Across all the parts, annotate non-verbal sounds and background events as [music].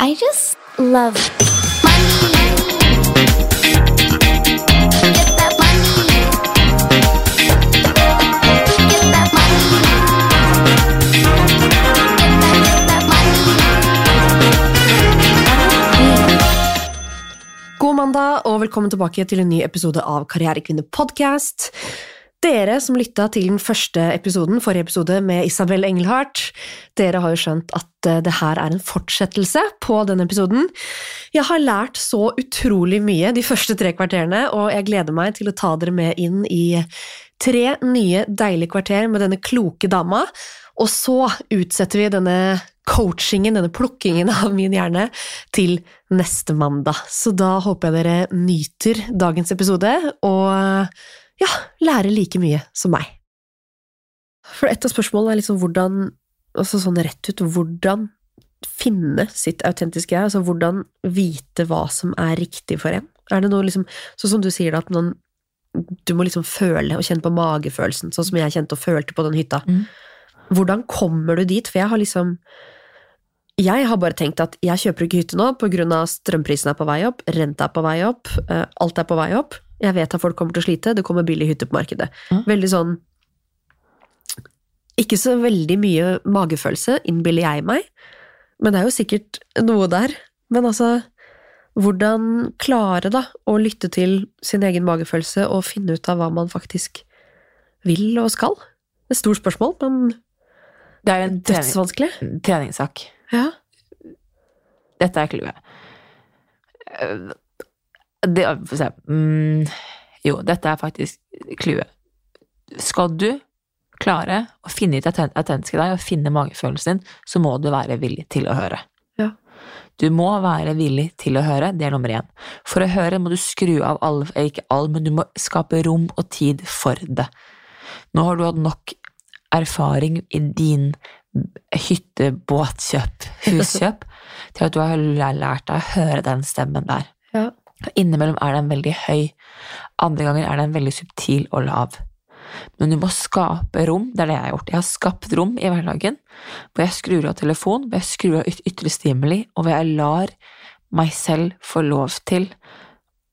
I just love money. God mandag, og velkommen tilbake til en ny episode av Karrierekvinne podcast. Dere som lytta til den første episoden, forrige episode med Isabel Engelhardt, dere har jo skjønt at eh, det her er en fortsettelse på denne episoden. Jeg har lært så utrolig mye de første tre kvarterene, og jeg gleder meg til å ta dere med inn i tre nye deilige kvarter med denne kloke dama. Og så utsetter vi denne coachingen, denne plukkingen av min hjerne, til neste mandag. Så da håper jeg dere nyter dagens episode, og ja, lære like mye som meg. For et av spørsmålene er liksom hvordan, altså sånn rett ut, hvordan finne sitt autentiske jeg, altså hvordan vite hva som er riktig for en? Er det noe liksom, sånn som du sier at noen, du må liksom føle og kjenne på magefølelsen, sånn som jeg kjente og følte på den hytta. Mm. Hvordan kommer du dit? For jeg har liksom Jeg har bare tenkt at jeg kjøper ikke hytte nå av strømprisen er på vei opp, renta er på vei opp, eh, alt er på vei opp. Jeg vet at folk kommer til å slite, det kommer billig hytte på markedet. Veldig sånn Ikke så veldig mye magefølelse, innbiller jeg meg, men det er jo sikkert noe der. Men altså, hvordan klare da å lytte til sin egen magefølelse og finne ut av hva man faktisk vil og skal? Et stort spørsmål, men Det er en trening, treningssak. Ja. Dette er clouet. Det Få se. Mm, jo, dette er faktisk clouet. Skal du klare å finne ut det autentiske deg og finne magefølelsen din, så må du være villig til å høre. Ja. Du må være villig til å høre, det er nummer én. For å høre må du skru av all, eh, ikke all, men du må skape rom og tid for det. Nå har du hatt nok erfaring i din hytte, båtkjøp, huskjøp, [laughs] til at du har lært deg å høre den stemmen der. Ja. Innimellom er den veldig høy, andre ganger er den veldig subtil og lav. Men du må skape rom, det er det jeg har gjort. Jeg har skapt rom i hverdagen, hvor jeg skrur av telefon, hvor jeg skrur av yt ytre stimuli, og hvor jeg lar meg selv få lov til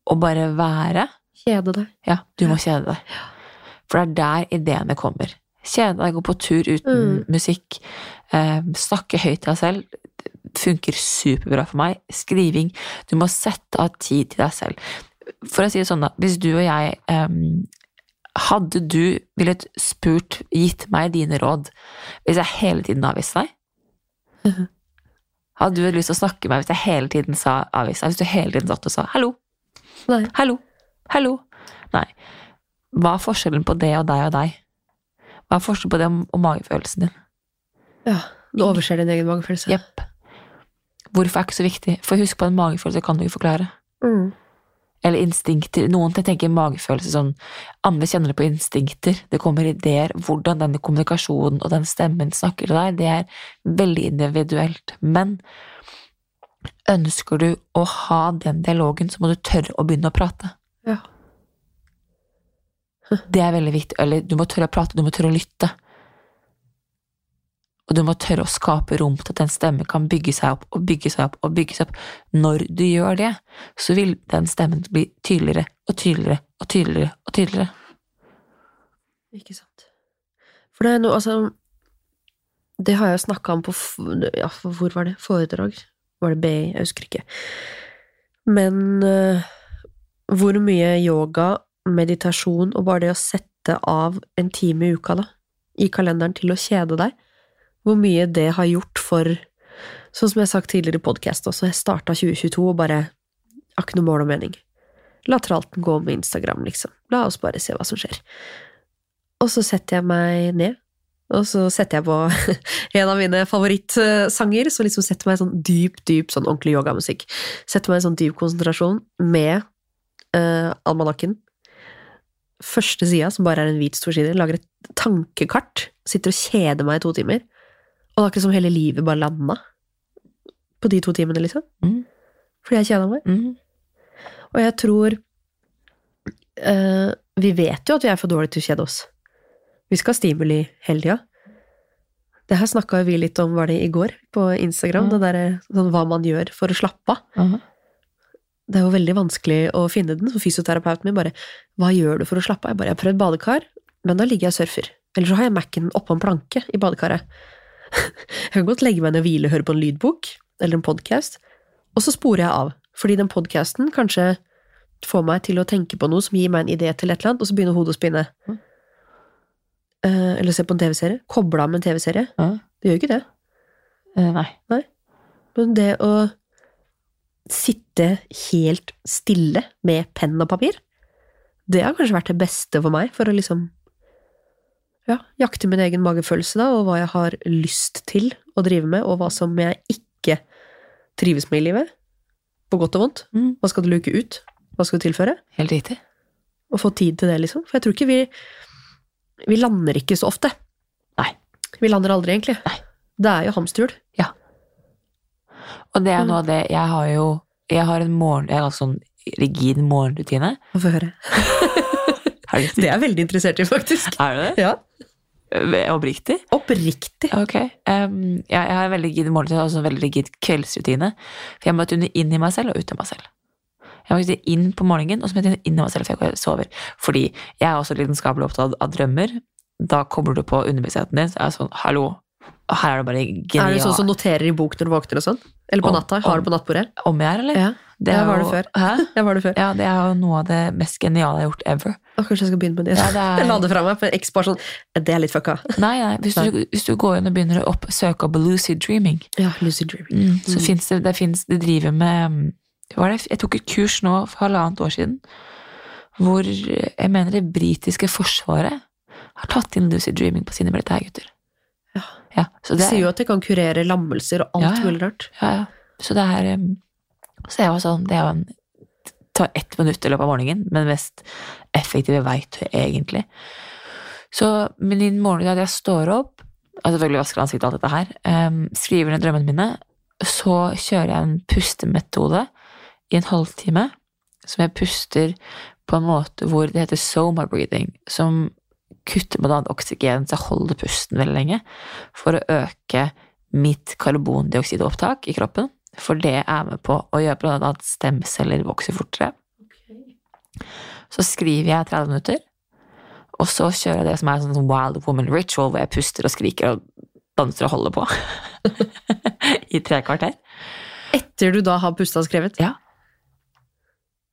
å bare være. Kjede deg. Ja, du må kjede deg. For det er der ideene kommer. Kjede deg, gå på tur uten Mm. musikk, eh, snakke høyt til deg selv. Funker superbra for meg. Skriving. Du må sette av tid til deg selv. For å si det sånn, da. Hvis du og jeg um, Hadde du villet spurt, gitt meg dine råd, hvis jeg hele tiden avviste deg? Mhm. Hadde du lyst til å snakke med meg hvis jeg hele tiden sa avviste deg? Hvis du hele tiden satt og sa hallo, Nei. Hallo. Hallo. Nei. Hva er forskjellen på det og deg og deg? Hva er forskjellen på det og magefølelsen din? Ja, du overser din egen magefølelse. Jepp. Hvorfor er ikke så viktig? For husk på en magefølelse kan du ikke forklare. Mm. Eller instinkter. Noen tenker magefølelse sånn Andre kjenner det på instinkter. Det kommer ideer. Hvordan denne kommunikasjonen og den stemmen snakker til deg, det er veldig individuelt. Men ønsker du å ha den dialogen, så må du tørre å begynne å prate. Ja. Det er veldig viktig. Eller du må tørre å prate, du må tørre å lytte. Og du må tørre å skape rom til at den stemmen kan bygge seg opp og bygge seg opp og bygge seg opp. Når du gjør det, så vil den stemmen bli tydeligere og tydeligere og tydeligere og tydeligere. Ikke sant. For det er noe, altså Det har jeg snakka om på ja, Hvor var det? Foredrag? Var det BI? Jeg husker ikke. Men uh, hvor mye yoga, meditasjon og bare det å sette av en time i uka, da, i kalenderen til å kjede deg, hvor mye det har gjort for Sånn som jeg har sagt tidligere i podkast også, jeg starta 2022 og bare Har ikke noe mål og mening. La tralten gå med Instagram, liksom. La oss bare se hva som skjer. Og så setter jeg meg ned, og så setter jeg på [laughs] en av mine favorittsanger, som liksom setter meg i sånn dyp, dyp sånn ordentlig yogamusikk. Setter meg i sånn dyp konsentrasjon med uh, almanakken. Første sida, som bare er en hvit stor side, lager et tankekart. Sitter og kjeder meg i to timer. Og det er akkurat som hele livet bare landa på de to timene, liksom. Mm. Fordi jeg kjeda meg. Mm. Og jeg tror uh, Vi vet jo at vi er for dårlige til å kjede oss. Vi skal ha stimuli hele tida. Det her snakka vi litt om, var det i går, på Instagram, Mm. det der, sånn hva man gjør for å slappe av. Det er jo veldig vanskelig å finne den, for fysioterapeuten min bare Hva gjør du for å slappe av? Jeg bare Jeg har prøvd badekar, men da ligger jeg og surfer. Eller så har jeg Mac-en oppå en planke i badekaret. Jeg kan godt legge meg ned og hvile og høre på en lydbok eller en podkast, og så sporer jeg av. Fordi den podkasten kanskje får meg til å tenke på noe som gir meg en idé til et eller annet, og så begynner hodet å spinne. Mm. Eh, eller se på en TV-serie. Koble av med en TV-serie. Mm. Det gjør ikke det. Eh, Nei. Men det å sitte helt stille med penn og papir, det har kanskje vært det beste for meg, for å liksom ja, jakte min egen magefølelse, da, og hva jeg har lyst til å drive med, og hva som jeg ikke trives med i livet. På godt og vondt. Mm. Hva skal du luke ut? Hva skal du tilføre? Helt riktig. Og få tid til det, liksom. For jeg tror ikke vi Vi lander ikke så ofte. Nei. Vi lander aldri, egentlig. Nei. Det er jo hamsterhjul. Og det er Mm. noe av det Jeg har jo Jeg har en morgen Jeg har en sånn rigid morgenrutine. Få høre. Er det, Det er jeg veldig interessert i, faktisk. er det det? Ja. Oppriktig? Oppriktig. Ok. Um, ja, jeg har en veldig rigid morgenrutine og en veldig rigid kveldsrutine. For jeg må tune inn i meg selv og ut av meg selv. Jeg må tune inn på morgenen, og så må jeg tune inn i meg selv før jeg sover. Fordi jeg er også lidenskapelig opptatt av drømmer. Da kommer du på underbevisstheten din. Så er sånn, hallo, her er det bare genial. Er du sånn som noterer i bok når du våkner og sånn? Eller på Om- natta? Har om- du på nattbordet? Om jeg er, eller? Ja. Det Ja, var det før. Hæ? [laughs] Jeg var det før. Ja, det er jo noe av det mest geniale jeg har gjort ever. Og kanskje jeg skal begynne med det. Ja, det er- [laughs] la det fra meg, for X sånn Det er litt fucka. Nei, nei, hvis, Du, hvis du går inn og begynner å opp, søke opp lucid dreaming, Ja, lucid dreaming. mm, så Mm. fins det, det finnes, de driver med mm, det? Jeg tok et kurs nå for halvannet år siden, hvor jeg mener det britiske forsvaret har tatt inn lucid dreaming på sine militærgutter. Ja. Ja, så De det, sier jo at det kan kurere lammelser og alt Ja, ja. mulig rart. ja, ja. Så det er um, Så jeg var sånn Det er jo en tar ett minutt i løpet av morgenen, men mest effektive verktøy, egentlig. Så min morgen da jeg står opp, altså selvfølgelig vasker ansiktet og alt dette her, um, skriver ned drømmene mine, så kjører jeg en pustemetode i en halvtime, som jeg puster på en måte hvor det heter soma breathing, som kutter med annet oksygen, så jeg holder pusten veldig lenge, for å øke mitt karbondioksidopptak i kroppen, for det er med på å gjøre blant annet stemceller vokser fortere. Så skriver jeg 30 minutter, og så kjører jeg det som er en sånn wild woman ritual, hvor jeg puster og skriker og danser og holder på. [laughs] I tre kvarter. Etter du da har pusta og skrevet. Ja.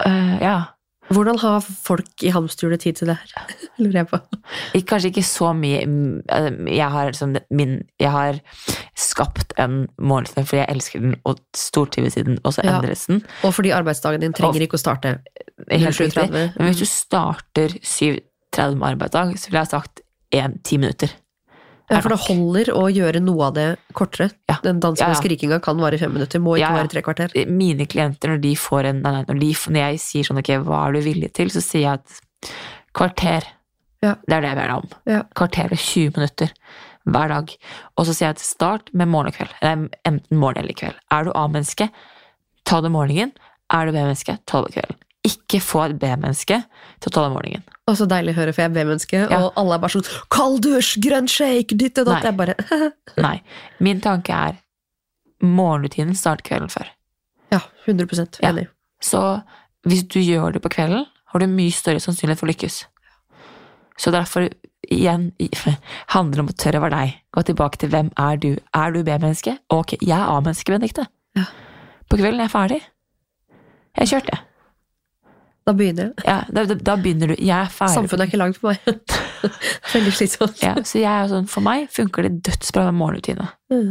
Uh, ja. Hvordan har folk i hamsterhjulet tid til det her? [laughs] Lurer jeg på. Kanskje ikke så mye mm, eh, Jeg har, liksom, min, jeg har skapt en morgenstund fordi jeg elsker den og stortrives i den, og så Ja. endres den. Og fordi arbeidsdagen din trenger ikke å starte Helt riktig. 07.30. Men hvis du starter 7.30 med arbeidsdag, så ville jeg ha sagt 1-10 minutter. Ja, for det holder å gjøre noe av det kortere. Ja. Den dansen Ja, og ja. skrikinga kan vare i fem minutter, må ikke vare i tre kvarter. Mine klienter, når de får en nei, når, de, når jeg sier sånn, ok, hva er du villig til, så sier jeg at kvarter, Ja. det er det jeg ber deg om. Ja. Kvarter og 20 minutter hver dag. Og så sier jeg at start med morgen og kveld. Nei, enten morgen eller kveld. Er du A-menneske, ta det morgenen. Er du B-menneske, ta det kvelden. Ikke få et B-menneske til å ta den morgenen. Og så deilig å høre, for jeg er B-menneske, Ja. og alle er bare sånn 'kald dusj, grønn shake', ditt og datt. Jeg bare [laughs] Nei. Min tanke er morgenrutinen start kvelden før. Ja, 100 Ja. Så hvis du gjør det på kvelden, har du mye større sannsynlighet for å lykkes. Så derfor, igjen, [laughs] handler det om å tørre å være deg. Gå tilbake til hvem er du? Er du B-menneske? Ok, jeg er A-menneske, Benedicte. Ja. På kvelden er jeg ferdig. Jeg kjørte. Da begynner jeg. Ja, da, da, begynner du. Jeg er ferdig. Samfunnet er ikke langt for meg. [laughs] Veldig slitsomt. Ja, så jeg er sånn, for meg funker det dødsbra med morgenrutine. Mm.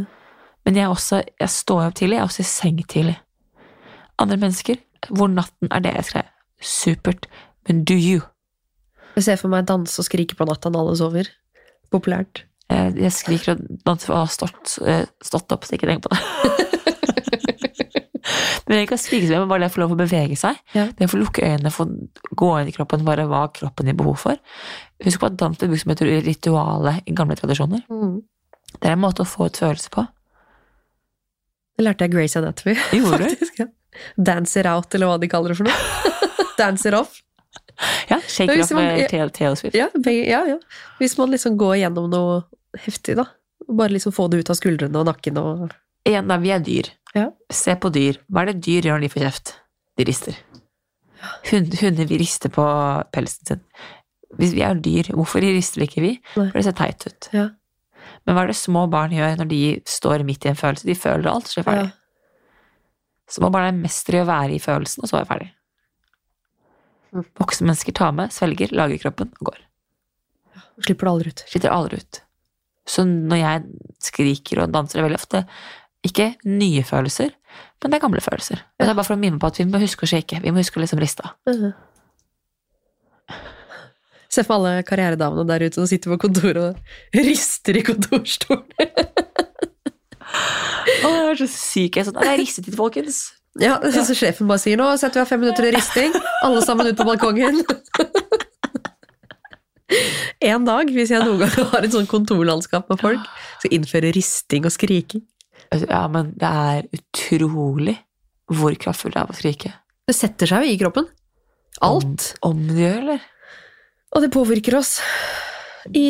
Men jeg, også, jeg står opp tidlig, jeg er også i seng tidlig. Andre mennesker, hvor natten er deres greie. Supert. Men do you? Jeg ser for meg danse og skrike på natta når alle sover. Populært. Eh, Jeg skriker og danser og har stått, eh, stått opp, så ikke tenk på det. [laughs] Men jeg kan skrike men bare det å få lov å bevege seg. Ja. Det å få lukke øynene, få gå inn i kroppen, bare hva kroppen gir behov for. Husk på at dans blir brukt som et rituale i gamle tradisjoner. Mm. Det er en måte å få ut følelse på. Det lærte jeg Grace Anatomy. [laughs] Gjorde faktisk, ja. Dancer out, eller hva de kaller det for noe. [laughs] Dancer off. Ja, shake it off med. Taylor Taylor Swift. Ja, ja, ja. Hvis man liksom går gjennom noe heftig, da. Bare liksom få det ut av skuldrene og nakken og Igjen, da, vi er dyr. Ja. Se på dyr. Hva er det dyr gjør når de får kjeft? De rister. Hund, hunder vil riste på pelsen sin. Hvis vi er dyr, hvorfor rister ikke vi? Nei. For det ser teit ut. Ja. Men hva er det små barn gjør når de står midt i en følelse? De føler alt, så er de ferdig. Små barn er mestere i å være i følelsen, og så er de ferdig. Voksne mennesker tar med, svelger, lager kroppen og går. Slipper det aldri ut. Sliter aldri ut. Så når jeg skriker og danser, er veldig ofte ikke nye følelser, men det er gamle følelser. Og Det er bare for å minne på at vi må huske å shake. Vi må huske å liksom riste av. Mhm. Se for alle karrieredamene der ute som sitter på kontoret og rister i kontorstolen. Å, jeg er så syk. Jeg er sånn, jeg ristet litt, folkens. Ja, så sjefen bare sier nå setter vi av fem minutter til risting. Alle sammen ut på balkongen. En dag, hvis jeg noen gang har et sånn kontorlandskap med folk, skal innføre risting og skriking. Ja, men det er utrolig hvor kraftfullt det er å skrike. Det setter seg jo i kroppen. Alt. Om, om det gjør, eller? Og det påvirker oss i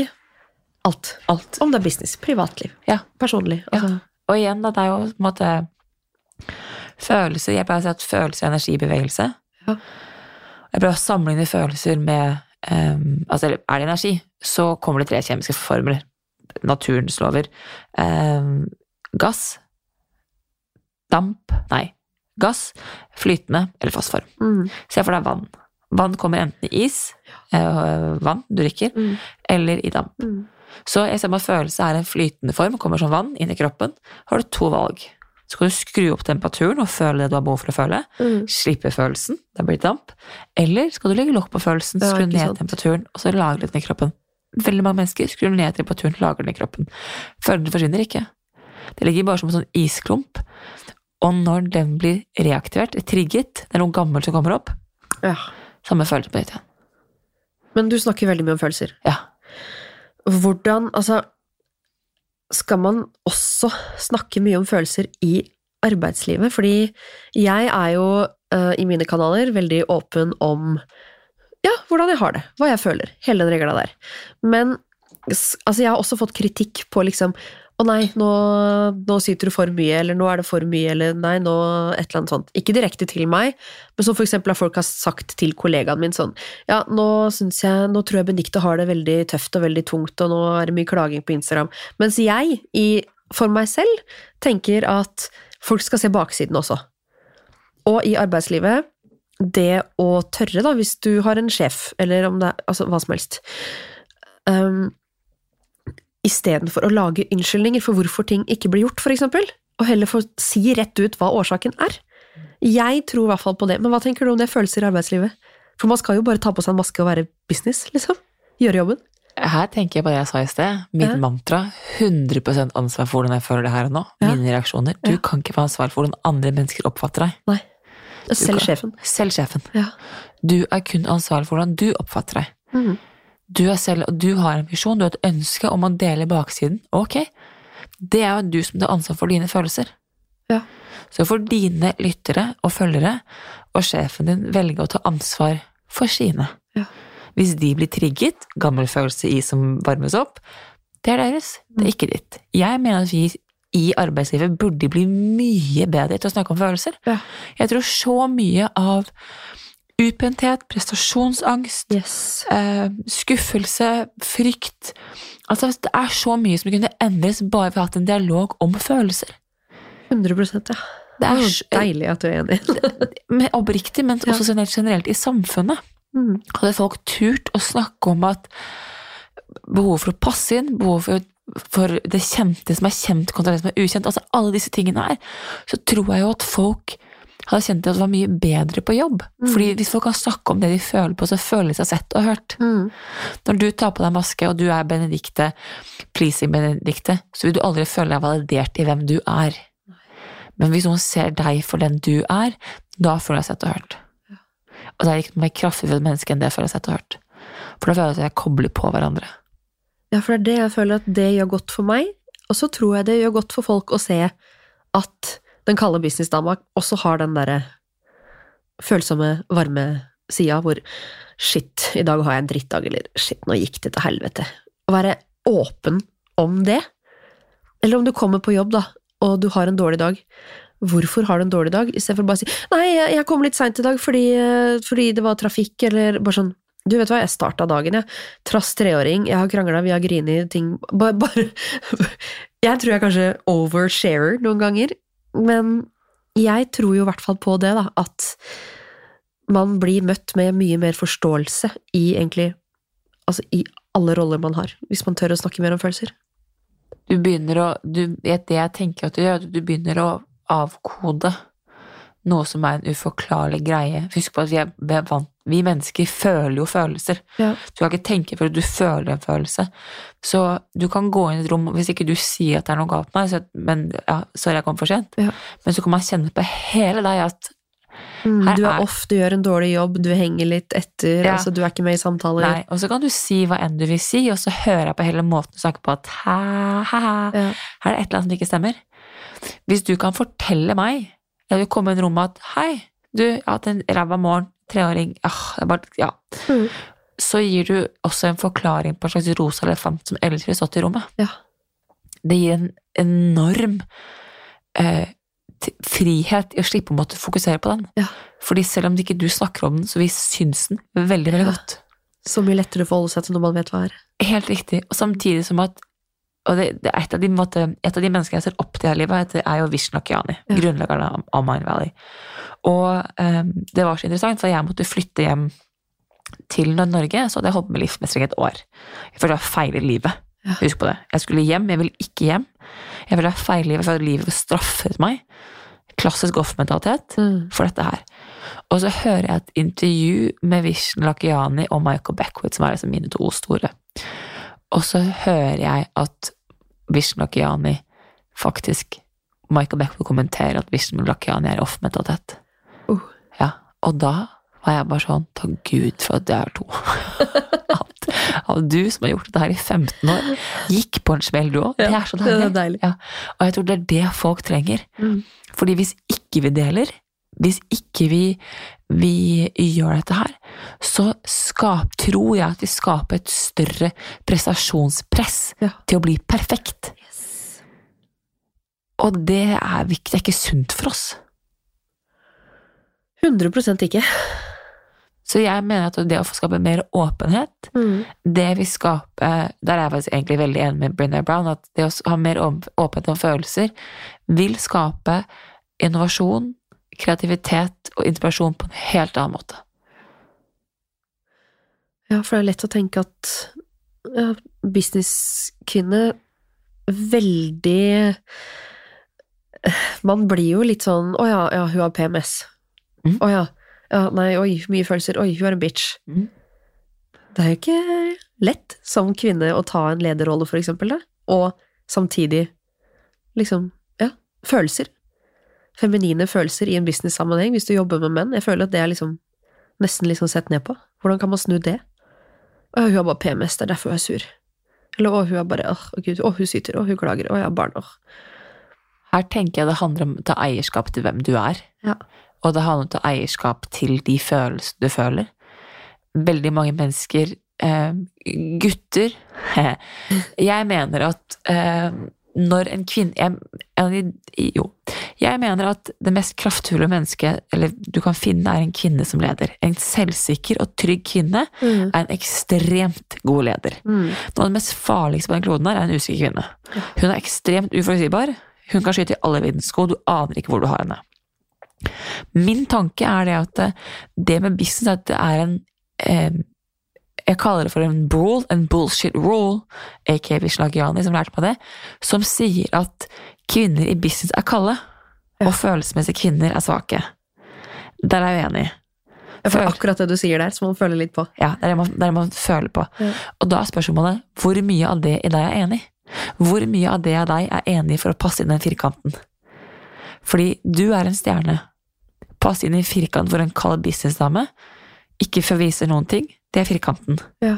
alt. Alt. Om det er business, privatliv, Ja. personlig. Ja. Altså, Og igjen, da, det er jo på en måte følelser Jeg pleier å si at følelser er energi i bevegelse. Ja. Jeg prøver å sammenligne følelser med um, Altså, er det energi, så kommer det tre kjemiske formler. Naturens lover. Ehm, gass, damp Nei. Gass, flytende eller fast form. mm, Se for deg vann. Vann kommer enten i is, øh, vann du drikker, mm, eller i damp. mm. Så jeg ser at følelse er en flytende form, kommer som vann inn i kroppen. Har du to valg. Så kan du skru opp temperaturen og føle det du har behov for å føle. Mm. Slippe følelsen, det blir damp. Eller skal du legge lokk på følelsen, skru ned sant. temperaturen, og så lagre den i kroppen. Veldig mange mennesker skrur ned temperaturen, lager den i kroppen. Følelsen forsvinner ikke. Det ligger bare som en sånn isklump. Og når den blir reaktivert, trigget, det er noe gammelt som kommer opp, Ja. samme følelse på nytt igjen. Men du snakker veldig mye om følelser. Ja. Hvordan, altså Skal man også snakke mye om følelser i arbeidslivet? Fordi jeg er jo uh, i mine kanaler veldig åpen om ja, hvordan jeg har det, hva jeg føler, hele den regla der. Men altså, jeg har også fått kritikk på liksom å nei, nå, nå syter du for mye, eller nå er det for mye, eller nei, nå et eller annet sånt. Ikke direkte til meg, men som for eksempel at folk har sagt til kollegaen min sånn ja, nå syns jeg, nå tror jeg Benikte har det veldig tøft og veldig tungt, og nå er det mye klaging på Instagram. Mens jeg, i, for meg selv, tenker at folk skal se baksiden også. Og i arbeidslivet, det å tørre, da, hvis du har en sjef, eller om det er altså, hva som helst um, Istedenfor å lage unnskyldninger for hvorfor ting ikke blir gjort, eksempel, og heller få si rett ut hva årsaken er. Jeg tror i hvert fall på det, men hva tenker du om det følelser i arbeidslivet? For man skal jo bare ta på seg en maske og være business, liksom. Gjøre jobben. Her tenker jeg på det jeg sa i sted. Mitt Ja. mantra. 100% ansvar for hvordan jeg føler det her og nå. Ja. Mine reaksjoner. Du Ja. kan ikke få ansvar for hvordan andre mennesker oppfatter deg. Nei. Selv sjefen. Selv sjefen. Ja. Du er kun ansvarlig for hvordan du oppfatter deg. Mhm. Du er selv, og du har en visjon, du har et ønske om å dele baksiden. Ok, det er jo du som tar ansvar for dine følelser. Ja. Så får dine lyttere og følgere og sjefen din velge å ta ansvar for sine. Ja. Hvis de blir trigget, gammel følelse i som varmes opp, det er deres, det er ikke ditt. Jeg mener at vi i arbeidslivet burde bli mye bedre til å snakke om følelser. Ja. Jeg tror så mye av utbrenthet, prestasjonsangst, Yes. eh, skuffelse, frykt Altså, det er så mye som kunne endres bare ved å ha hatt en dialog om følelser. 100 ja. Det er så, deilig at du er enig. [laughs] med, oppriktig, men Ja. også generelt, generelt i samfunnet. Mm. Hadde folk turt å snakke om at behov for å passe inn, behov for, for det kjente som er kjent kontra det som er ukjent, altså alle disse tingene her, så tror jeg jo at folk hadde kjent at det var mye bedre på jobb. Mm. Fordi hvis folk kan snakke om det de føler på, så føler de seg sett og hørt. Mm. Når du tar på deg maske, og du er Benedicte, pleasing Benedikte, så vil du aldri føle deg validert i hvem du er. Men hvis noen ser deg for den du er, da føler jeg sett og hørt. Og det er ikke noe mer kraftfullt menneske enn det jeg føler sett og hørt. For da føler jeg at jeg kobler på hverandre. Ja, for det er det jeg føler at det gjør godt for meg, og så tror jeg det gjør godt for folk å se at den kalde businessdama også har den derre følsomme, varme sida hvor shit, i dag har jeg en drittdag, eller shit, nå gikk det til helvete. Å være åpen om det, Eller om du kommer på jobb, da, og du har en dårlig dag. Hvorfor har du en dårlig dag? Istedenfor bare å si 'nei, jeg kom litt seint i dag fordi, fordi det var trafikk', eller bare sånn du vet hva, jeg starta dagen, jeg. Trass treåring, jeg har krangla, vi har grini, ting Bare, bare [laughs] Jeg tror jeg kanskje oversharer noen ganger, men jeg tror jo i hvert fall på det, da, at man blir møtt med mye mer forståelse i egentlig Altså i alle roller man har, hvis man tør å snakke mer om følelser. Du begynner å du, Det jeg tenker at du gjør, at du begynner å avkode noe som er en uforklarlig greie. Husk på at vi, er, vant, vi mennesker føler jo følelser. Ja. Du kan ikke tenke før du føler en følelse. Så du kan gå inn i et rom, hvis ikke du sier at det er noe galt med deg, men ja, sorry, jeg kom for sent, Ja. men så kan man kjenne på hele deg at Mm, du er er- off, du gjør en dårlig jobb, du henger litt etter, Ja. altså du er ikke med i samtaler. Nei, og så kan du si hva enn du vil si, og så hører jeg på hele måten du snakker på at hæ, hæ, hæ, her er det et eller annet som ikke stemmer. Hvis du kan fortelle meg, jeg vil komme inn i rommet at hei, du, jeg har hatt en ræva morgen, treåring, ah, det bare, ja. Mm. Så gir du også en forklaring på en slags rosa elefant som ellers ville stått i rommet. Ja. Det gir en enorm eh, frihet i å slippe å måtte fokusere på den. Ja. Fordi selv om ikke du snakker om den, så vi syns den veldig, veldig Ja. godt. Så mye lettere å forholde seg til når man vet hva er. Helt riktig. Og samtidig som at og det, det et, av de, måte, et av de menneskene jeg ser opp til i livet, er jo Vishen Lakiani, Ja. grunnleggeren av, Mind Valley. Og um, det var så interessant, for jeg måtte flytte hjem til Norge, så hadde jeg holdt på med livsmestring et år. Jeg følte jeg feilet livet. Ja. Husk på det. Jeg skulle hjem, jeg ville ikke hjem. Jeg ville feile livet, for livet straffet meg. Klassisk off-mentalitet Mm. for dette her. Og så hører jeg et intervju med Vishen Lakiani og Michael Beckwith, som er liksom mine to store. Og så hører jeg at Vishen Lakiani faktisk Michael Beckwith kommenterer at Vishen Lakiani er off-mentalitet. Uh. Ja, og da var jeg bare sånn Takk Gud for at det er to. [laughs] at, at du som har gjort dette her i 15 år, gikk på en smell du òg. det er så det er deilig. deilig. Ja. Og jeg tror det er det folk trenger. Mm. Fordi hvis ikke vi deler, hvis ikke vi, vi gjør dette her, så skap, tror jeg at vi skaper et større prestasjonspress Ja. til å bli perfekt. Og det er det er ikke sunt for oss. 100% ikke. Så jeg mener at det å få skape mer åpenhet, Mm. det vi skaper, Der er jeg egentlig veldig enig med Brynne Brown, at det å ha mer åpenhet om følelser vil skape innovasjon, kreativitet og inspirasjon på en helt annen måte. Ja, for det er lett å tenke at ja, businesskvinne veldig Man blir jo litt sånn Å ja, ja, hun har PMS. Mhm. Å ja. ja. Nei, oi, mye følelser. Oi, hun er en bitch. Mm. Det er jo ikke lett som kvinne å ta en lederrolle, for eksempel, da. Og samtidig liksom Ja, følelser. Feminine følelser i en business-sammenheng, hvis du jobber med menn. Jeg føler at det er liksom nesten liksom sett ned på. Hvordan kan man snu det? Å, hun har bare PMS, det er derfor hun er sur. Eller å, hun er bare åh, gud, å, hun syter, å, hun klager, å, jeg har barn, åh. Her tenker jeg det handler om å ta eierskap til hvem du er. Ja. Og det handler om å ta eierskap til de følelsene du føler. Veldig mange mennesker, eh, gutter [laughs] Jeg mener at eh, når en kvinne jeg, Jo. Jeg mener at det mest kraftfulle mennesket eller du kan finne, er en kvinne som leder. En selvsikker og trygg kvinne Mm. er en ekstremt god leder. Mm. Noe av det mest farligste på den kloden her er en usikker kvinne. Hun er ekstremt uforutsigbar. Hun kan skyte i alle vindsko, du aner ikke hvor du har henne. Min tanke er det at eh, det med business er at det er en eh, Jeg kaller det for en rule, en bullshit rule, aka Vishlagiani, som lærte meg det, som sier at kvinner i business er kalde, og følelsesmessige kvinner er svake. Der er jeg uenig. Ja, for akkurat det du sier der, som man føler litt på. Ja, det er det man, det er det man føler på. Ja. Og da er spørsmålet hvor mye av det i deg er enig? Hvor mye av det av deg er enig for å passe inn den firkanten? Fordi du er en stjerne. Pass inn i firkant for en kald businessdame. Ikke forviser noen ting. Det er firkanten. Ja.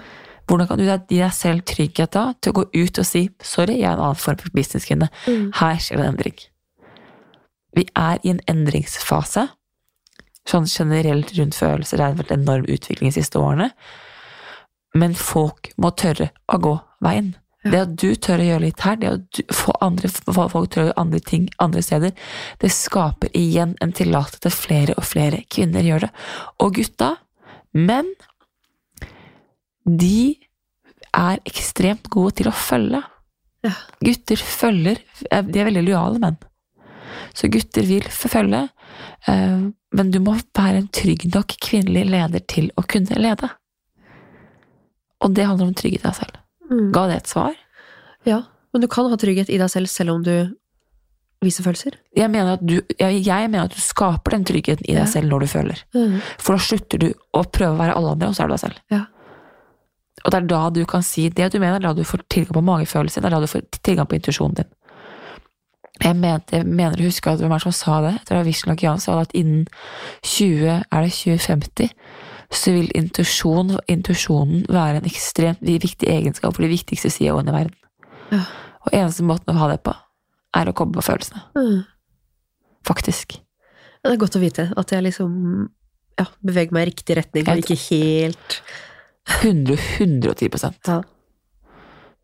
Hvordan kan du gi deg selv trygghet da til å gå ut og si 'sorry, jeg er en annen form for businesskvinne'. Mm. Her skjer det en endring. Vi er i en endringsfase. Sånn generelt rundt følelser det har vært en enorm utvikling de siste årene. Men folk må tørre å gå veien. Ja. Det at du tør å gjøre litt her, det at du, få andre, folk tør å gjøre andre ting andre steder, det skaper igjen en tillatelse til flere og flere kvinner gjør det. Og gutta, menn, de er ekstremt gode til å følge. Ja. Gutter følger, eh, de er veldig lojale menn. Så gutter vil forfølge, eh, men du må være en trygg nok kvinnelig leder til å kunne lede. Og det handler om trygghet i deg selv. Mm. Ga det et svar? Ja, men du kan ha trygghet i deg selv selv om du viser følelser. Jeg mener at du, jeg, jeg mener at du skaper den tryggheten i deg Ja. selv når du føler. For da slutter du å prøve å være alle andre, og så er du deg selv. Ja. Og det er da du kan si det du mener, det er da du får tilgang på magefølelsen, det er da du får tilgang på intuisjonen din. Jeg, mente, jeg mener å huske at hvem er som sa det, jeg tror det var sa det at innen 20, er det 2050, så vil intuisjon, intuisjonen være en ekstremt viktig egenskap for de viktigste CEO-ene i verden. Ja. Og eneste måten å ha det på, er å koble på følelsene. Mm. Faktisk. Det er godt å vite at jeg liksom ja, beveger meg i riktig retning, og ikke helt 100, 110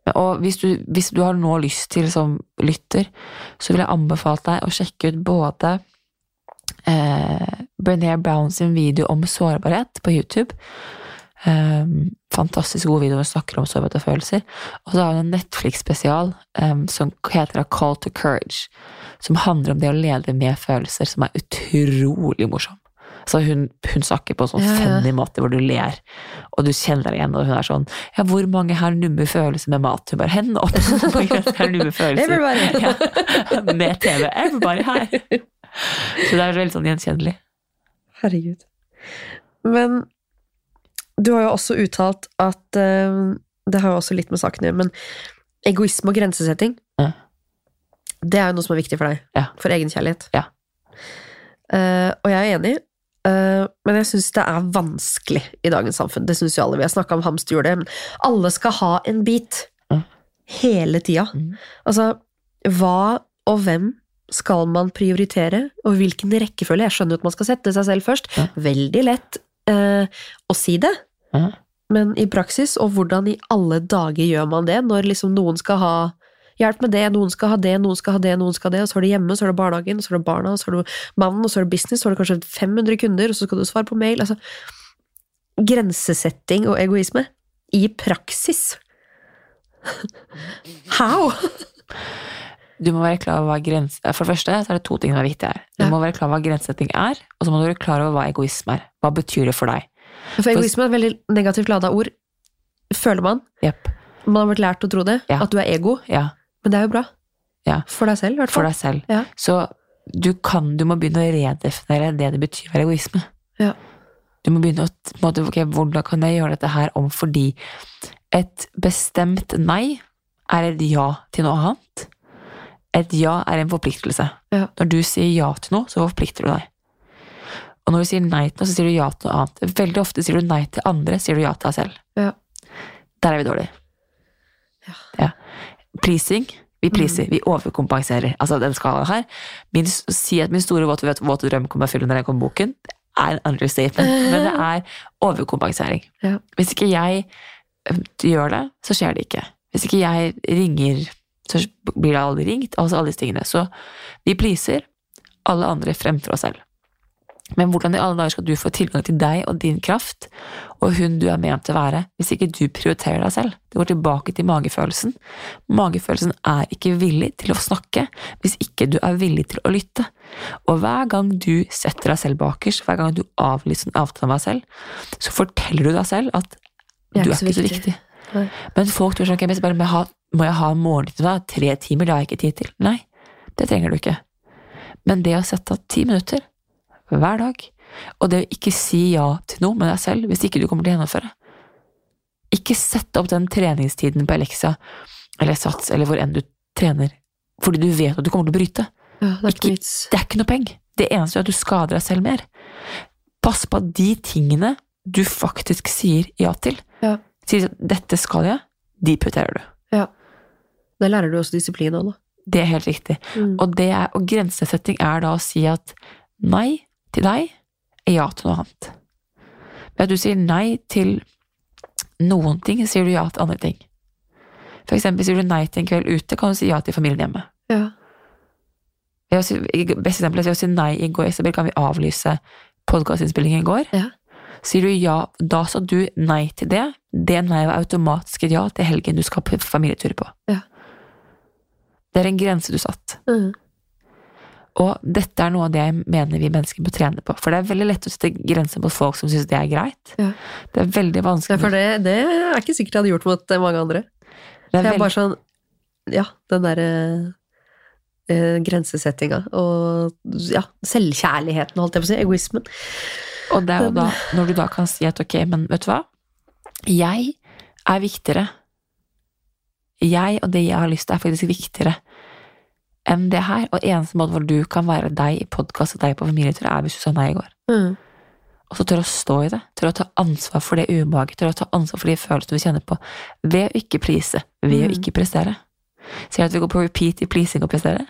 ja. Og hvis du, hvis du har nå lyst til som lytter, så vil jeg anbefale deg å sjekke ut både eh, Brené Brown sin video om sårbarhet på YouTube. Um, fantastisk god video hvor hun snakker om sårbarhet og følelser. Og så har hun en Netflix-spesial um, som heter A Call to Courage, som handler om det å lede med følelser, som er utrolig morsom. Så hun, hun snakker på en sånn Ja, ja. funny måte hvor du ler, og du kjenner deg igjen, og hun er sånn Ja, hvor mange har numme følelser med mat? Hun bare Hendene [laughs] opp! Har numme følelser? Everybody. [laughs] Ja, med TV. Everybody her! Så det er veldig sånn gjenkjennelig. Herregud. Men du har jo også uttalt at eh, Det har jo også litt med saken å gjøre, men egoisme og grensesetting, Ja. det er jo noe som er viktig for deg. Ja. For egenkjærlighet. Ja. Uh, og jeg er enig, men jeg syns det er vanskelig i dagens samfunn. Det syns jo alle. Vi har snakka om hamsterhjulet, men alle skal ha en bit. Hele tida. Mm. Altså, hva og hvem skal man prioritere, og hvilken rekkefølge? Jeg skjønner jo at man skal sette seg selv først. Veldig lett eh, å si det, men i praksis, og hvordan i alle dager gjør man det, når liksom noen skal ha hjelp med det, noen skal ha det, noen skal ha det, noen skal ha det, og så er det hjemme, så er det barnehagen, så er det barna, så er det mannen, og så er det business, så er det kanskje 500 kunder, og så skal du svare på mail. Altså, grensesetting og egoisme i praksis. [laughs] How? Du må være klar over hva grens... For det første så er det to ting som er viktige her. Du Ja. må være klar over hva grensesetting er, og så må du være klar over hva egoisme er. Hva betyr det for deg? For egoisme er et veldig negativt lada ord, føler man. Yep. Man har vært lært å tro det, Ja. at du er ego, Ja, men det er jo bra. Ja. For deg selv, i hvert for deg selv. Ja. Så du kan, du må begynne å redefinere det det betyr å være egoisme. Ja. Du må begynne å måte, ok, hvordan kan jeg gjøre dette her om fordi et bestemt nei er et ja til noe annet. Et ja er en forpliktelse. Ja. Når du sier ja til noe, så forplikter du deg. Og når du sier nei til noe, så sier du ja til noe annet. Veldig ofte sier du nei til andre, sier du ja til deg selv. Ja. Der er vi dårlige. Ja. Ja. Pleasing. Vi pleaser, vi overkompenserer. Altså den skalaen her. Min, si at min store våte, våte drøm kommer fylle når jeg kommer boken, er en understatement. Men det er overkompensering. Ja. Hvis ikke jeg gjør det, så skjer det ikke. Hvis ikke jeg ringer, så blir det aldri ringt. Altså alle disse tingene. Så vi pleaser alle andre fremfor oss selv. Men hvordan i alle dager skal du få tilgang til deg og din kraft, og hun du er ment til å være, hvis ikke du prioriterer deg selv? Det går tilbake til magefølelsen. Magefølelsen er ikke villig til å snakke hvis ikke du er villig til å lytte. Og hver gang du setter deg selv bakerst, hver gang du avlyser en avtale med deg selv, så forteller du deg selv at du er ikke så viktig. Nei. Men folk tror sånn, ok, bare, må jeg ha, må jeg ha da? Tre timer, det har jeg ikke tid til. Nei, det trenger du ikke. Men det å sette av ti minutter hver dag, og det å ikke si ja til noe med deg selv hvis ikke du kommer til å gjennomføre. Ikke sett opp den treningstiden på Alexa eller Sats eller hvor enn du trener, fordi du vet at du kommer til å bryte. Ja, det er ikke Ikke- Det er ikke noe peng. Det eneste er at du skader deg selv mer. Pass på at de tingene du faktisk sier ja til, Ja. sier at 'dette skal jeg', de prioriterer du. Ja. Da lærer du også disiplin òg, da. Det er helt riktig. Mm. Og, det er, og grensesetting er da å si at nei til deg er ja til noe annet. Ved at du sier nei til noen ting, sier du ja til andre ting. For eksempel sier du nei til en kveld ute, kan du si ja til familien hjemme. Ja. Si, best eksempel er å si nei i går, Isabel, kan vi avlyse podkastinnspillingen i går? Ja. Sier du ja, da sa du nei til det. Det nei var automatisk et ja til helgen du skal på familietur på. Ja. Det er en grense du satt. Mm. Og dette er noe av det jeg mener vi mennesker bør trene på. For det er veldig lett å sette grenser mot folk som syns det er greit. Ja. Det er veldig Ja, vanskelig. for det, det er ikke sikkert jeg hadde gjort mot eh, mange andre. det er jeg er bare sånn Ja, den derre eh, grensesettinga og ja, selvkjærligheten, holdt jeg på å si. Egoismen. og det er jo da, når du da kan si at ok, men vet du hva? Jeg er viktigere. Jeg og det jeg har lyst til, er faktisk viktigere enn det her. Og eneste måte hvor du kan være deg i podkast og deg på familietur, er hvis du sa nei i går. Mm. Og så tør å stå i det, tør å ta ansvar for det ubehaget, tør å ta ansvar for de følelsene du kjenner på, ved å ikke please, ved å Mm. ikke prestere. Sier jeg at vi går på repeat i pleasing og prestere?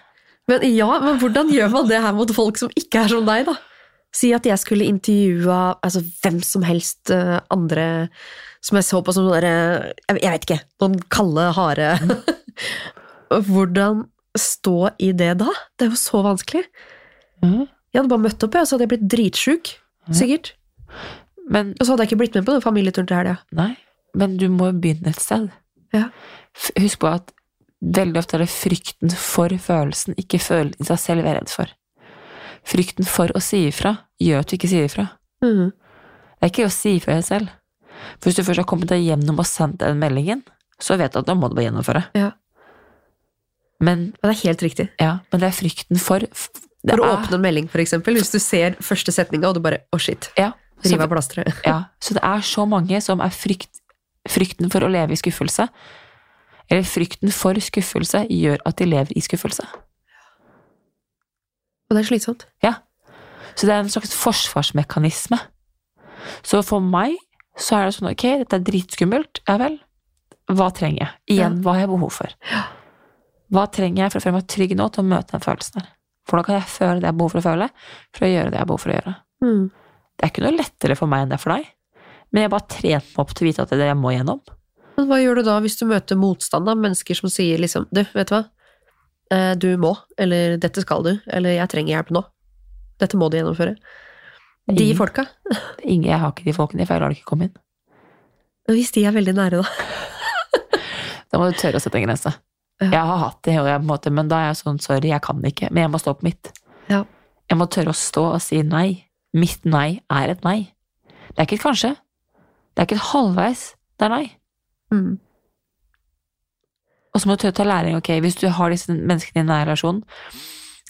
Men ja, men hvordan gjør man det her mot folk som ikke er som deg, da? Si at jeg skulle intervjua altså, hvem som helst eh, andre som jeg så på som sånne jeg, jeg vet ikke, noen kalde, harde [laughs] Hvordan stå i det da? Det er jo så vanskelig. Jeg hadde bare møtt opp, og så hadde jeg blitt dritsjuk. Sikkert. Men, Og så hadde jeg ikke blitt med på den familieturen til helga. nei, men du må jo begynne et sted. Ja. Husk på at veldig ofte er det frykten for følelsen, ikke følelsen i seg selv vi er redd for. Frykten for å si ifra gjør at du ikke sier ifra. Mm. Det er ikke å si ifra selv. For hvis du først har kommet deg gjennom og sendt den meldingen, så vet du at da må du bare gjennomføre. Ja. Men, Men det er helt riktig. ja, men det er frykten for det For å er- åpne en melding, eksempel, hvis du ser første setninga, og du bare å, shit. ja, Riv av plasteret. ja, så det er så mange som er frykt, frykten for å leve i skuffelse, eller frykten for skuffelse gjør at de lever i skuffelse. Og det er slitsomt. Ja. Så det er en slags forsvarsmekanisme. Så for meg så er det sånn, ok, dette er dritskummelt, ja vel, hva trenger jeg? Igjen, hva har jeg behov for? Hva trenger jeg for å føle meg trygg nå til å møte den følelsen her? For da kan jeg føle det jeg har behov for å føle, for å gjøre det jeg har behov for å gjøre. Mm. Det er ikke noe lettere for meg enn det er for deg, men jeg bare trente meg opp til å vite at det er det jeg må gjennom. Men hva gjør du da hvis du møter motstand av mennesker som sier liksom Du, vet du hva? Eh, Du må, eller dette skal du, eller jeg trenger hjelp nå. Dette må du gjennomføre. De Ingen- folka. [laughs] Ingen, jeg har ikke de folkene, for jeg lar det ikke komme inn. Hvis de er veldig nære, da. [laughs] Da må du tørre å sette en grense. Jeg har hatt det, og jeg, på en måte, men da er jeg sånn, sorry, jeg kan ikke, men jeg må stå på mitt. Ja. Jeg må tørre å stå og si nei. Mitt nei er et nei. Det er ikke et kanskje. Det er ikke et halvveis. Det er nei. Mm. Og så må du tørre å ta læring. Ok, hvis du har disse menneskene i nær relasjon,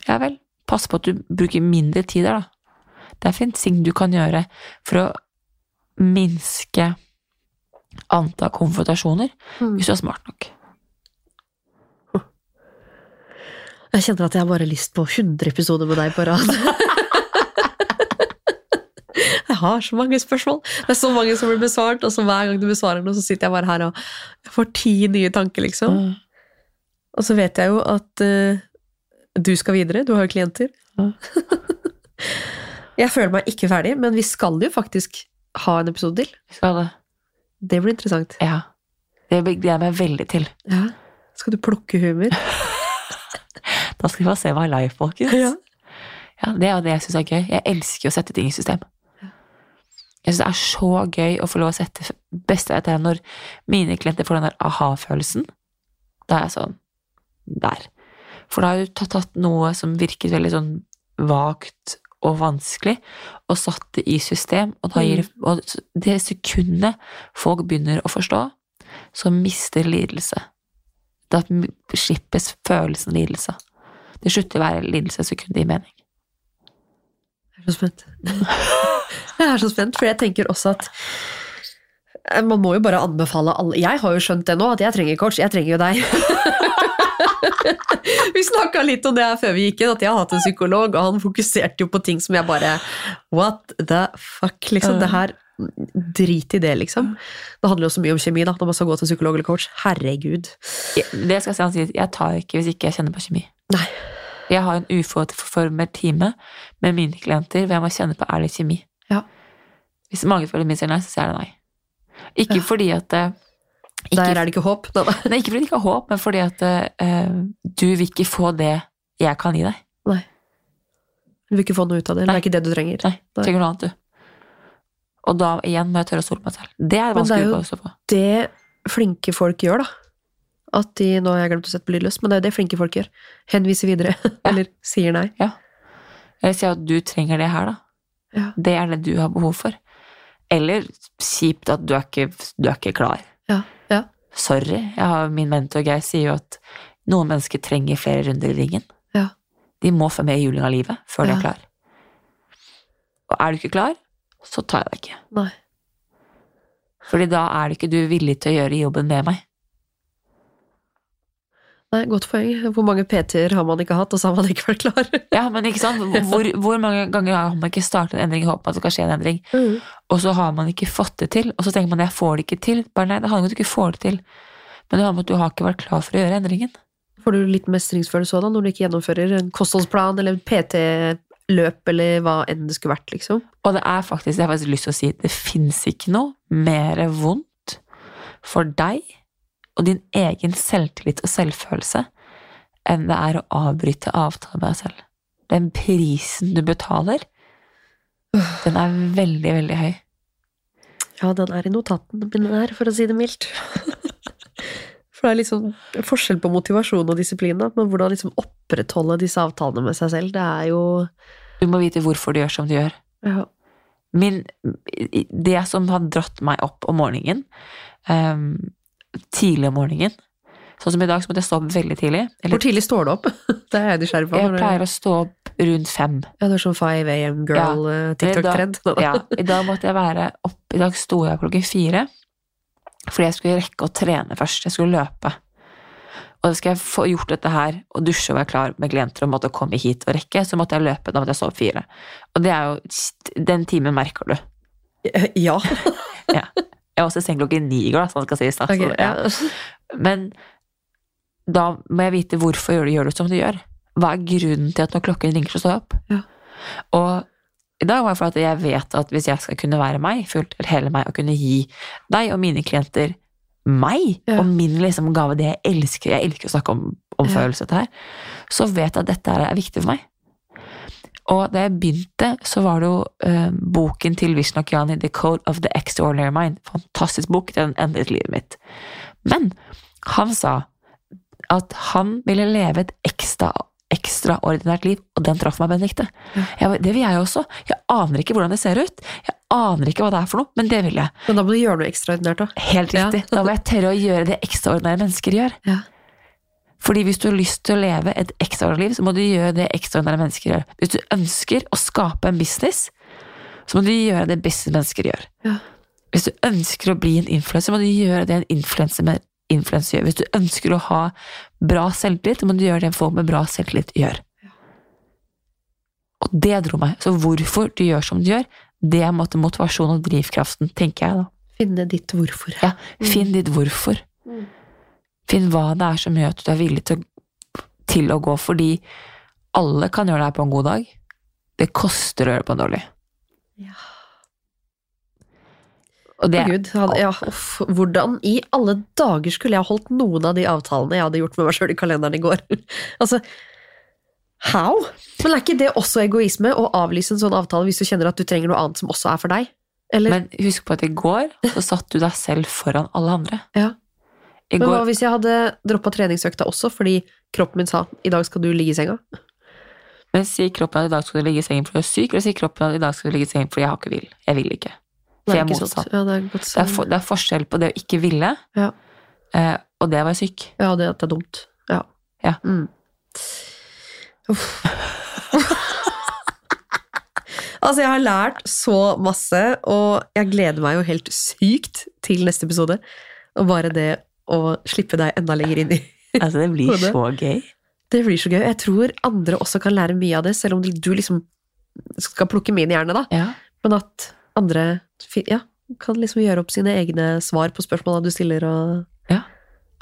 ja vel, pass på at du bruker mindre tid der, da. Det er fint ting du kan gjøre for å minske antall konfrontasjoner, Mm. hvis du er smart nok. Jeg kjenner at jeg har bare lyst på 100 episoder med deg på rad. [laughs] Jeg har så mange spørsmål. Det er så mange som blir besvart, og så hver gang du besvarer noe, så sitter jeg bare her og jeg får ti nye tanker, liksom. Og så vet jeg jo at uh, du skal videre, du har jo klienter. Mm. [laughs] jeg føler meg ikke ferdig, men vi skal jo faktisk ha en episode til. Skal det? Det blir interessant. Ja. Det gleder jeg meg veldig til. Ja. Skal du plukke humor? [laughs] [laughs] Da skal vi få se hva er live, folkens. Ja. Ja, det er jo det jeg syns er gøy. Jeg elsker å sette ting i system. Jeg syns det er så gøy å få lov å sette beste jeg vet når mine klienter får den der aha-følelsen. Da er jeg sånn Der. For da har du tatt, tatt noe som virket veldig sånn vagt og vanskelig, og satt det i system, og, da gir, og det sekundet folk begynner å forstå, så mister lidelse. Da slippes følelsen lidelse. Det slutter å være lidelse så kunne det i mening. Jeg er så spent. [laughs] Jeg er så spent, for jeg tenker også at eh, man må jo bare anbefale alle Jeg har jo skjønt det nå, at jeg trenger coach. Jeg trenger jo deg. [laughs] vi snakka litt om det her før vi gikk inn, at jeg har hatt en psykolog, og han fokuserte jo på ting som jeg bare What the fuck? Liksom, det her Drit i det, liksom. Det handler jo så mye om kjemi, da, når man skal gå til psykolog eller coach. Herregud. Det skal jeg si, jeg tar ikke hvis ikke jeg kjenner på kjemi. Nei. Jeg har en uformert time med mine klienter hvor jeg må kjenne på ærlig kjemi. Ja. Hvis magefølelsen min sier nei, så sier jeg nei. Ikke Ja. fordi at eh, Ikke, Der er det ikke håp. Da. [laughs] nei. nei, ikke fordi det ikke er håp, men fordi at uh, du vil ikke få det jeg kan gi deg. Du vil ikke få noe ut av det. Nei. Det er ikke det du trenger. Nei, Nei. trenger noe annet, du. Og da igjen må jeg tørre å stole på meg selv. Det er det er vanskelig jo- å stå på. Det flinke folk gjør, da. At de, Nå har jeg glemt å sette på lydløs, men det er jo det flinke folk gjør. Henviser videre. [laughs] Eller sier nei. Eller si at du trenger det her, da. Ja. Det er det du har behov for. Eller kjipt at du er ikke, du er ikke klar. Ja. ja. Sorry. Har, min mentor Geir sier jo at noen mennesker trenger flere runder i ringen. Ja. De må få med i juling av livet før de er klar. Og er du ikke klar, så tar jeg deg ikke. Nei. Fordi da er det ikke du villig til å gjøre jobben med meg. Nei, Godt poeng. Hvor mange PT-er har man ikke hatt, og så har man ikke vært klar? [laughs] Ja, men ikke sant? [laughs] Hvor, hvor mange ganger har man ikke startet en endring i håp om at det skal skje en endring, Mm. og så har man ikke fått det til, og så tenker man jeg får det ikke til. Bare nei, det handler om at du ikke får det til. Men det handler om at du har ikke vært klar for å gjøre endringen. Får du litt mestringsfølelse òg, da, når du ikke gjennomfører en kostholdsplan eller PT-løp eller hva enn det skulle vært, liksom? Og det er faktisk, jeg har faktisk lyst til å si, det fins ikke noe mer vondt for deg og din egen selvtillit og selvfølelse enn det er å avbryte avtalen med deg selv. Den prisen du betaler, den er veldig, veldig høy. Ja, den er i notatene mine der, for å si det mildt. [laughs] For det er liksom forskjell på motivasjon og disiplin, da, men hvordan liksom opprettholde disse avtalene med seg selv, det er jo Du må vite hvorfor du gjør som du gjør. ja, Min, det som har dratt meg opp om morgenen, um, tidlig om morgenen Sånn som i dag, så måtte jeg stå opp veldig tidlig. Eller, Hvor tidlig står du opp? [laughs] Det er jeg nysgjerrig på. jeg pleier å stå opp rundt fem. Ja, du er sånn 5 AM girl eh, TikTok-trend. Ja, I dag måtte jeg være opp I dag sto jeg klokken fire, fordi jeg skulle rekke å trene først. Jeg skulle løpe. Og skal jeg få gjort dette her, og dusje og være klar med klienter og måtte komme hit og rekke, så måtte jeg løpe. Da måtte jeg sove fire. Og det er jo Den timen merker du. Ja. [laughs] Ja. Jeg var også i seng klokken ni i går, da, sånn skal si da. Ok, Så, ja. ja. Men da må jeg vite hvorfor gjør du, gjør det som du gjør. Hva er grunnen til at når klokken ringer, så står jeg opp? Ja. Og i dag var det for at jeg vet at hvis jeg skal kunne være meg, fullt eller hele meg, og kunne gi deg og mine klienter meg, Ja. og min liksom gave, det jeg elsker, jeg elsker å snakke om, om Ja. følelser dette her, så vet jeg at dette her er viktig for meg. Og da jeg begynte, så var det jo eh, boken til Vishnakyani, The Code of the Extraordinary Mind. Fantastisk bok, den endret livet mitt. Men han sa at han ville leve et ekstra, ekstraordinært liv, og den traff meg, Benedicte. Ja. Det vil jeg også. Jeg aner ikke hvordan det ser ut. Jeg aner ikke hva det er for noe, men det vil jeg. Men da må du gjøre noe ekstraordinært, da. Helt Ja. riktig. Da må jeg tørre å gjøre det ekstraordinære mennesker gjør. Ja. Fordi hvis du har lyst til å leve et ekstraordinært liv, så må du gjøre det ekstraordinære mennesker gjør. Hvis du ønsker å skape en business, så må du gjøre det beste mennesker gjør. Ja. Hvis du ønsker å bli en influenser, må du gjøre det en influenser med influenser gjør. Hvis du ønsker å ha bra selvtillit, må du gjøre det folk med bra selvtillit gjør. Og det dro meg. Så hvorfor du gjør som du gjør, det er en motivasjonen og drivkraften, tenker jeg da. Finne ditt hvorfor. Ja, finn ditt hvorfor. Mm. Finn hva det er som gjør at du er villig til, til å gå, fordi alle kan gjøre det her på en god dag. Det koster å gjøre det på en dårlig. Ja. Og det, Gud, hadde, ja, off, hvordan i alle dager skulle jeg holdt noen av de avtalene jeg hadde gjort med meg sjøl i kalenderen i går? [laughs] altså, how? Men er ikke det også egoisme å avlyse en sånn avtale hvis du kjenner at du trenger noe annet som også er for deg? Eller, men husk på at i går [laughs] så satt du deg selv foran alle andre. Ja. I men hva hvis jeg hadde droppa treningsøkta også fordi kroppen min sa i dag skal du ligge i senga? men sier kroppen at i dag skal du ligge i sengen fordi du er syk, eller sier kroppen at i dag skal du ligge i sengen fordi jeg har ikke vil. Jeg vil ikke. For jeg er motsatt. Ja, det er Det er, for, det er forskjell på det å ikke ville, Ja. eh, og det å være syk. Ja, det, at det er dumt. Ja. Ja. Mm. [laughs] Altså, jeg har lært så masse, og jeg gleder meg jo helt sykt til neste episode. Og bare det å slippe deg enda lenger inn i [laughs] Altså, det blir så gøy. Det blir så gøy. Jeg tror andre også kan lære mye av det, selv om du du liksom skal plukke min hjerne, da. Ja. Men at andre ja, kan liksom gjøre opp sine egne svar på spørsmåla du stiller, og, Ja.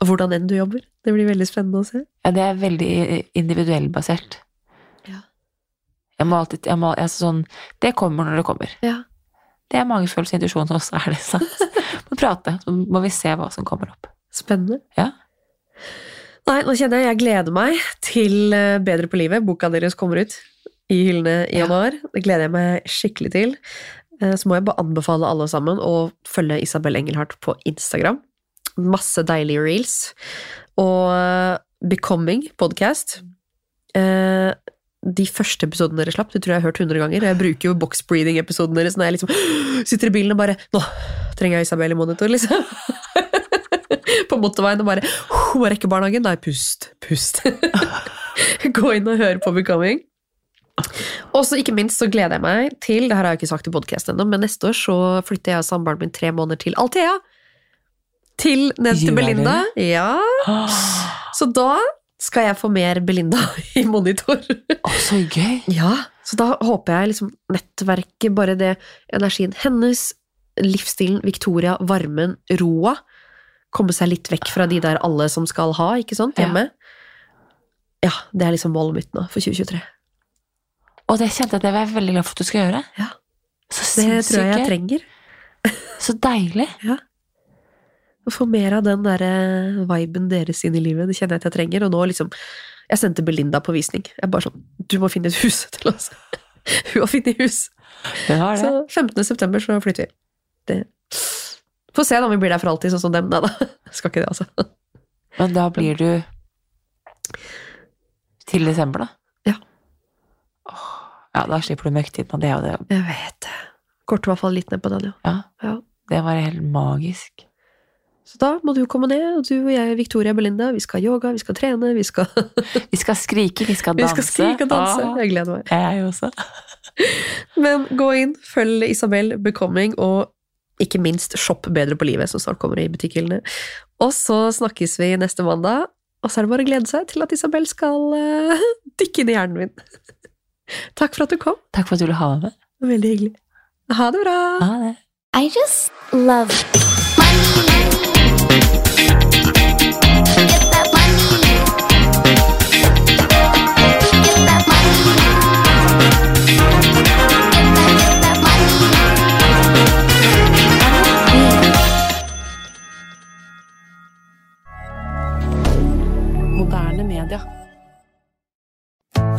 og hvordan enn du jobber. Det blir veldig spennende å se. Ja, det er veldig individuellbasert. Ja. Jeg må alltid jeg må, altså sånn, Det kommer når det kommer. Ja. Det er magefølelse og intuisjon, også, er det sant. [laughs] Må prate, så må vi se hva som kommer opp. Spennende. Ja. Nei, nå kjenner jeg jeg gleder meg til eh, Bedre på livet. Boka deres kommer ut i hyllene i Ja. januar. Det gleder jeg meg skikkelig til. Eh, Så må jeg bare anbefale alle sammen å følge Isabel Engelhardt på Instagram. Masse deilige reels. Og eh, Becoming podcast. Eh, De første episodene dere slapp, det tror jeg jeg har hørt 100 ganger. Jeg bruker jo box-breathing-episoden deres når jeg liksom [gasps] sitter i bilen og bare Nå trenger jeg Isabel i monitor, liksom. [laughs] På motorveien og bare Må rekke barnehagen. Nei, pust. Pust. [laughs] Gå inn og hør på Becoming. Og så ikke minst så gleder jeg meg til Det her har jeg ikke sagt i podkast ennå, men neste år så flytter jeg og samboeren min tre måneder til Althea. Til ned til Belinda. Ja. [gasps] Så da skal jeg få mer Belinda i monitor. Å, så gøy! [laughs] Ja, så da håper jeg liksom nettverket, bare det, energien hennes, livsstilen, Victoria, varmen, roa, komme seg litt vekk fra de der alle som skal ha, ikke sant, Ja. hjemme. Ja, det er liksom målet mitt nå for 2023. Og det kjente jeg at jeg var veldig glad for at du skal gjøre. Ja. Så Det tror jeg jeg trenger. Så deilig. [laughs] Å få mer av den der eh, viben deres inn i livet, det kjenner jeg at jeg trenger, og nå liksom, jeg sendte Belinda på visning. Jeg bare sånn, du må finne et hus [laughs] til oss. Hun har funnet hus. Det det. Så 15. september så flytter vi. Det. Få se da om vi blir der for alltid, sånn som dem. Nei da, skal ikke det, altså. Men da blir du til desember, da? Ja. Da slipper du mørketiden, og det er jo det. Jeg vet det. Korter i hvert fall litt ned på den, ja. Ja, ja. det var helt magisk. Så da må du komme ned, og du og jeg, Victoria og Belinda, vi skal yoga, vi skal trene, vi skal, [laughs] Vi skal skrike, vi skal [laughs] vi danse. skal skrike og danse. Ah, Jeg gleder meg. jeg også. [laughs] Men gå inn, følg Isabel Becoming, og ikke minst shopp Bedre på livet, som snart kommer i butikkhyllene. Og så snakkes vi neste mandag, og så er det bare å glede seg til at Isabel skal eh, dykke inn i hjernen min. Takk for at du kom. Takk for at du ville ha meg med. Veldig hyggelig. Ha det bra! Ha det. I just love money. moderne that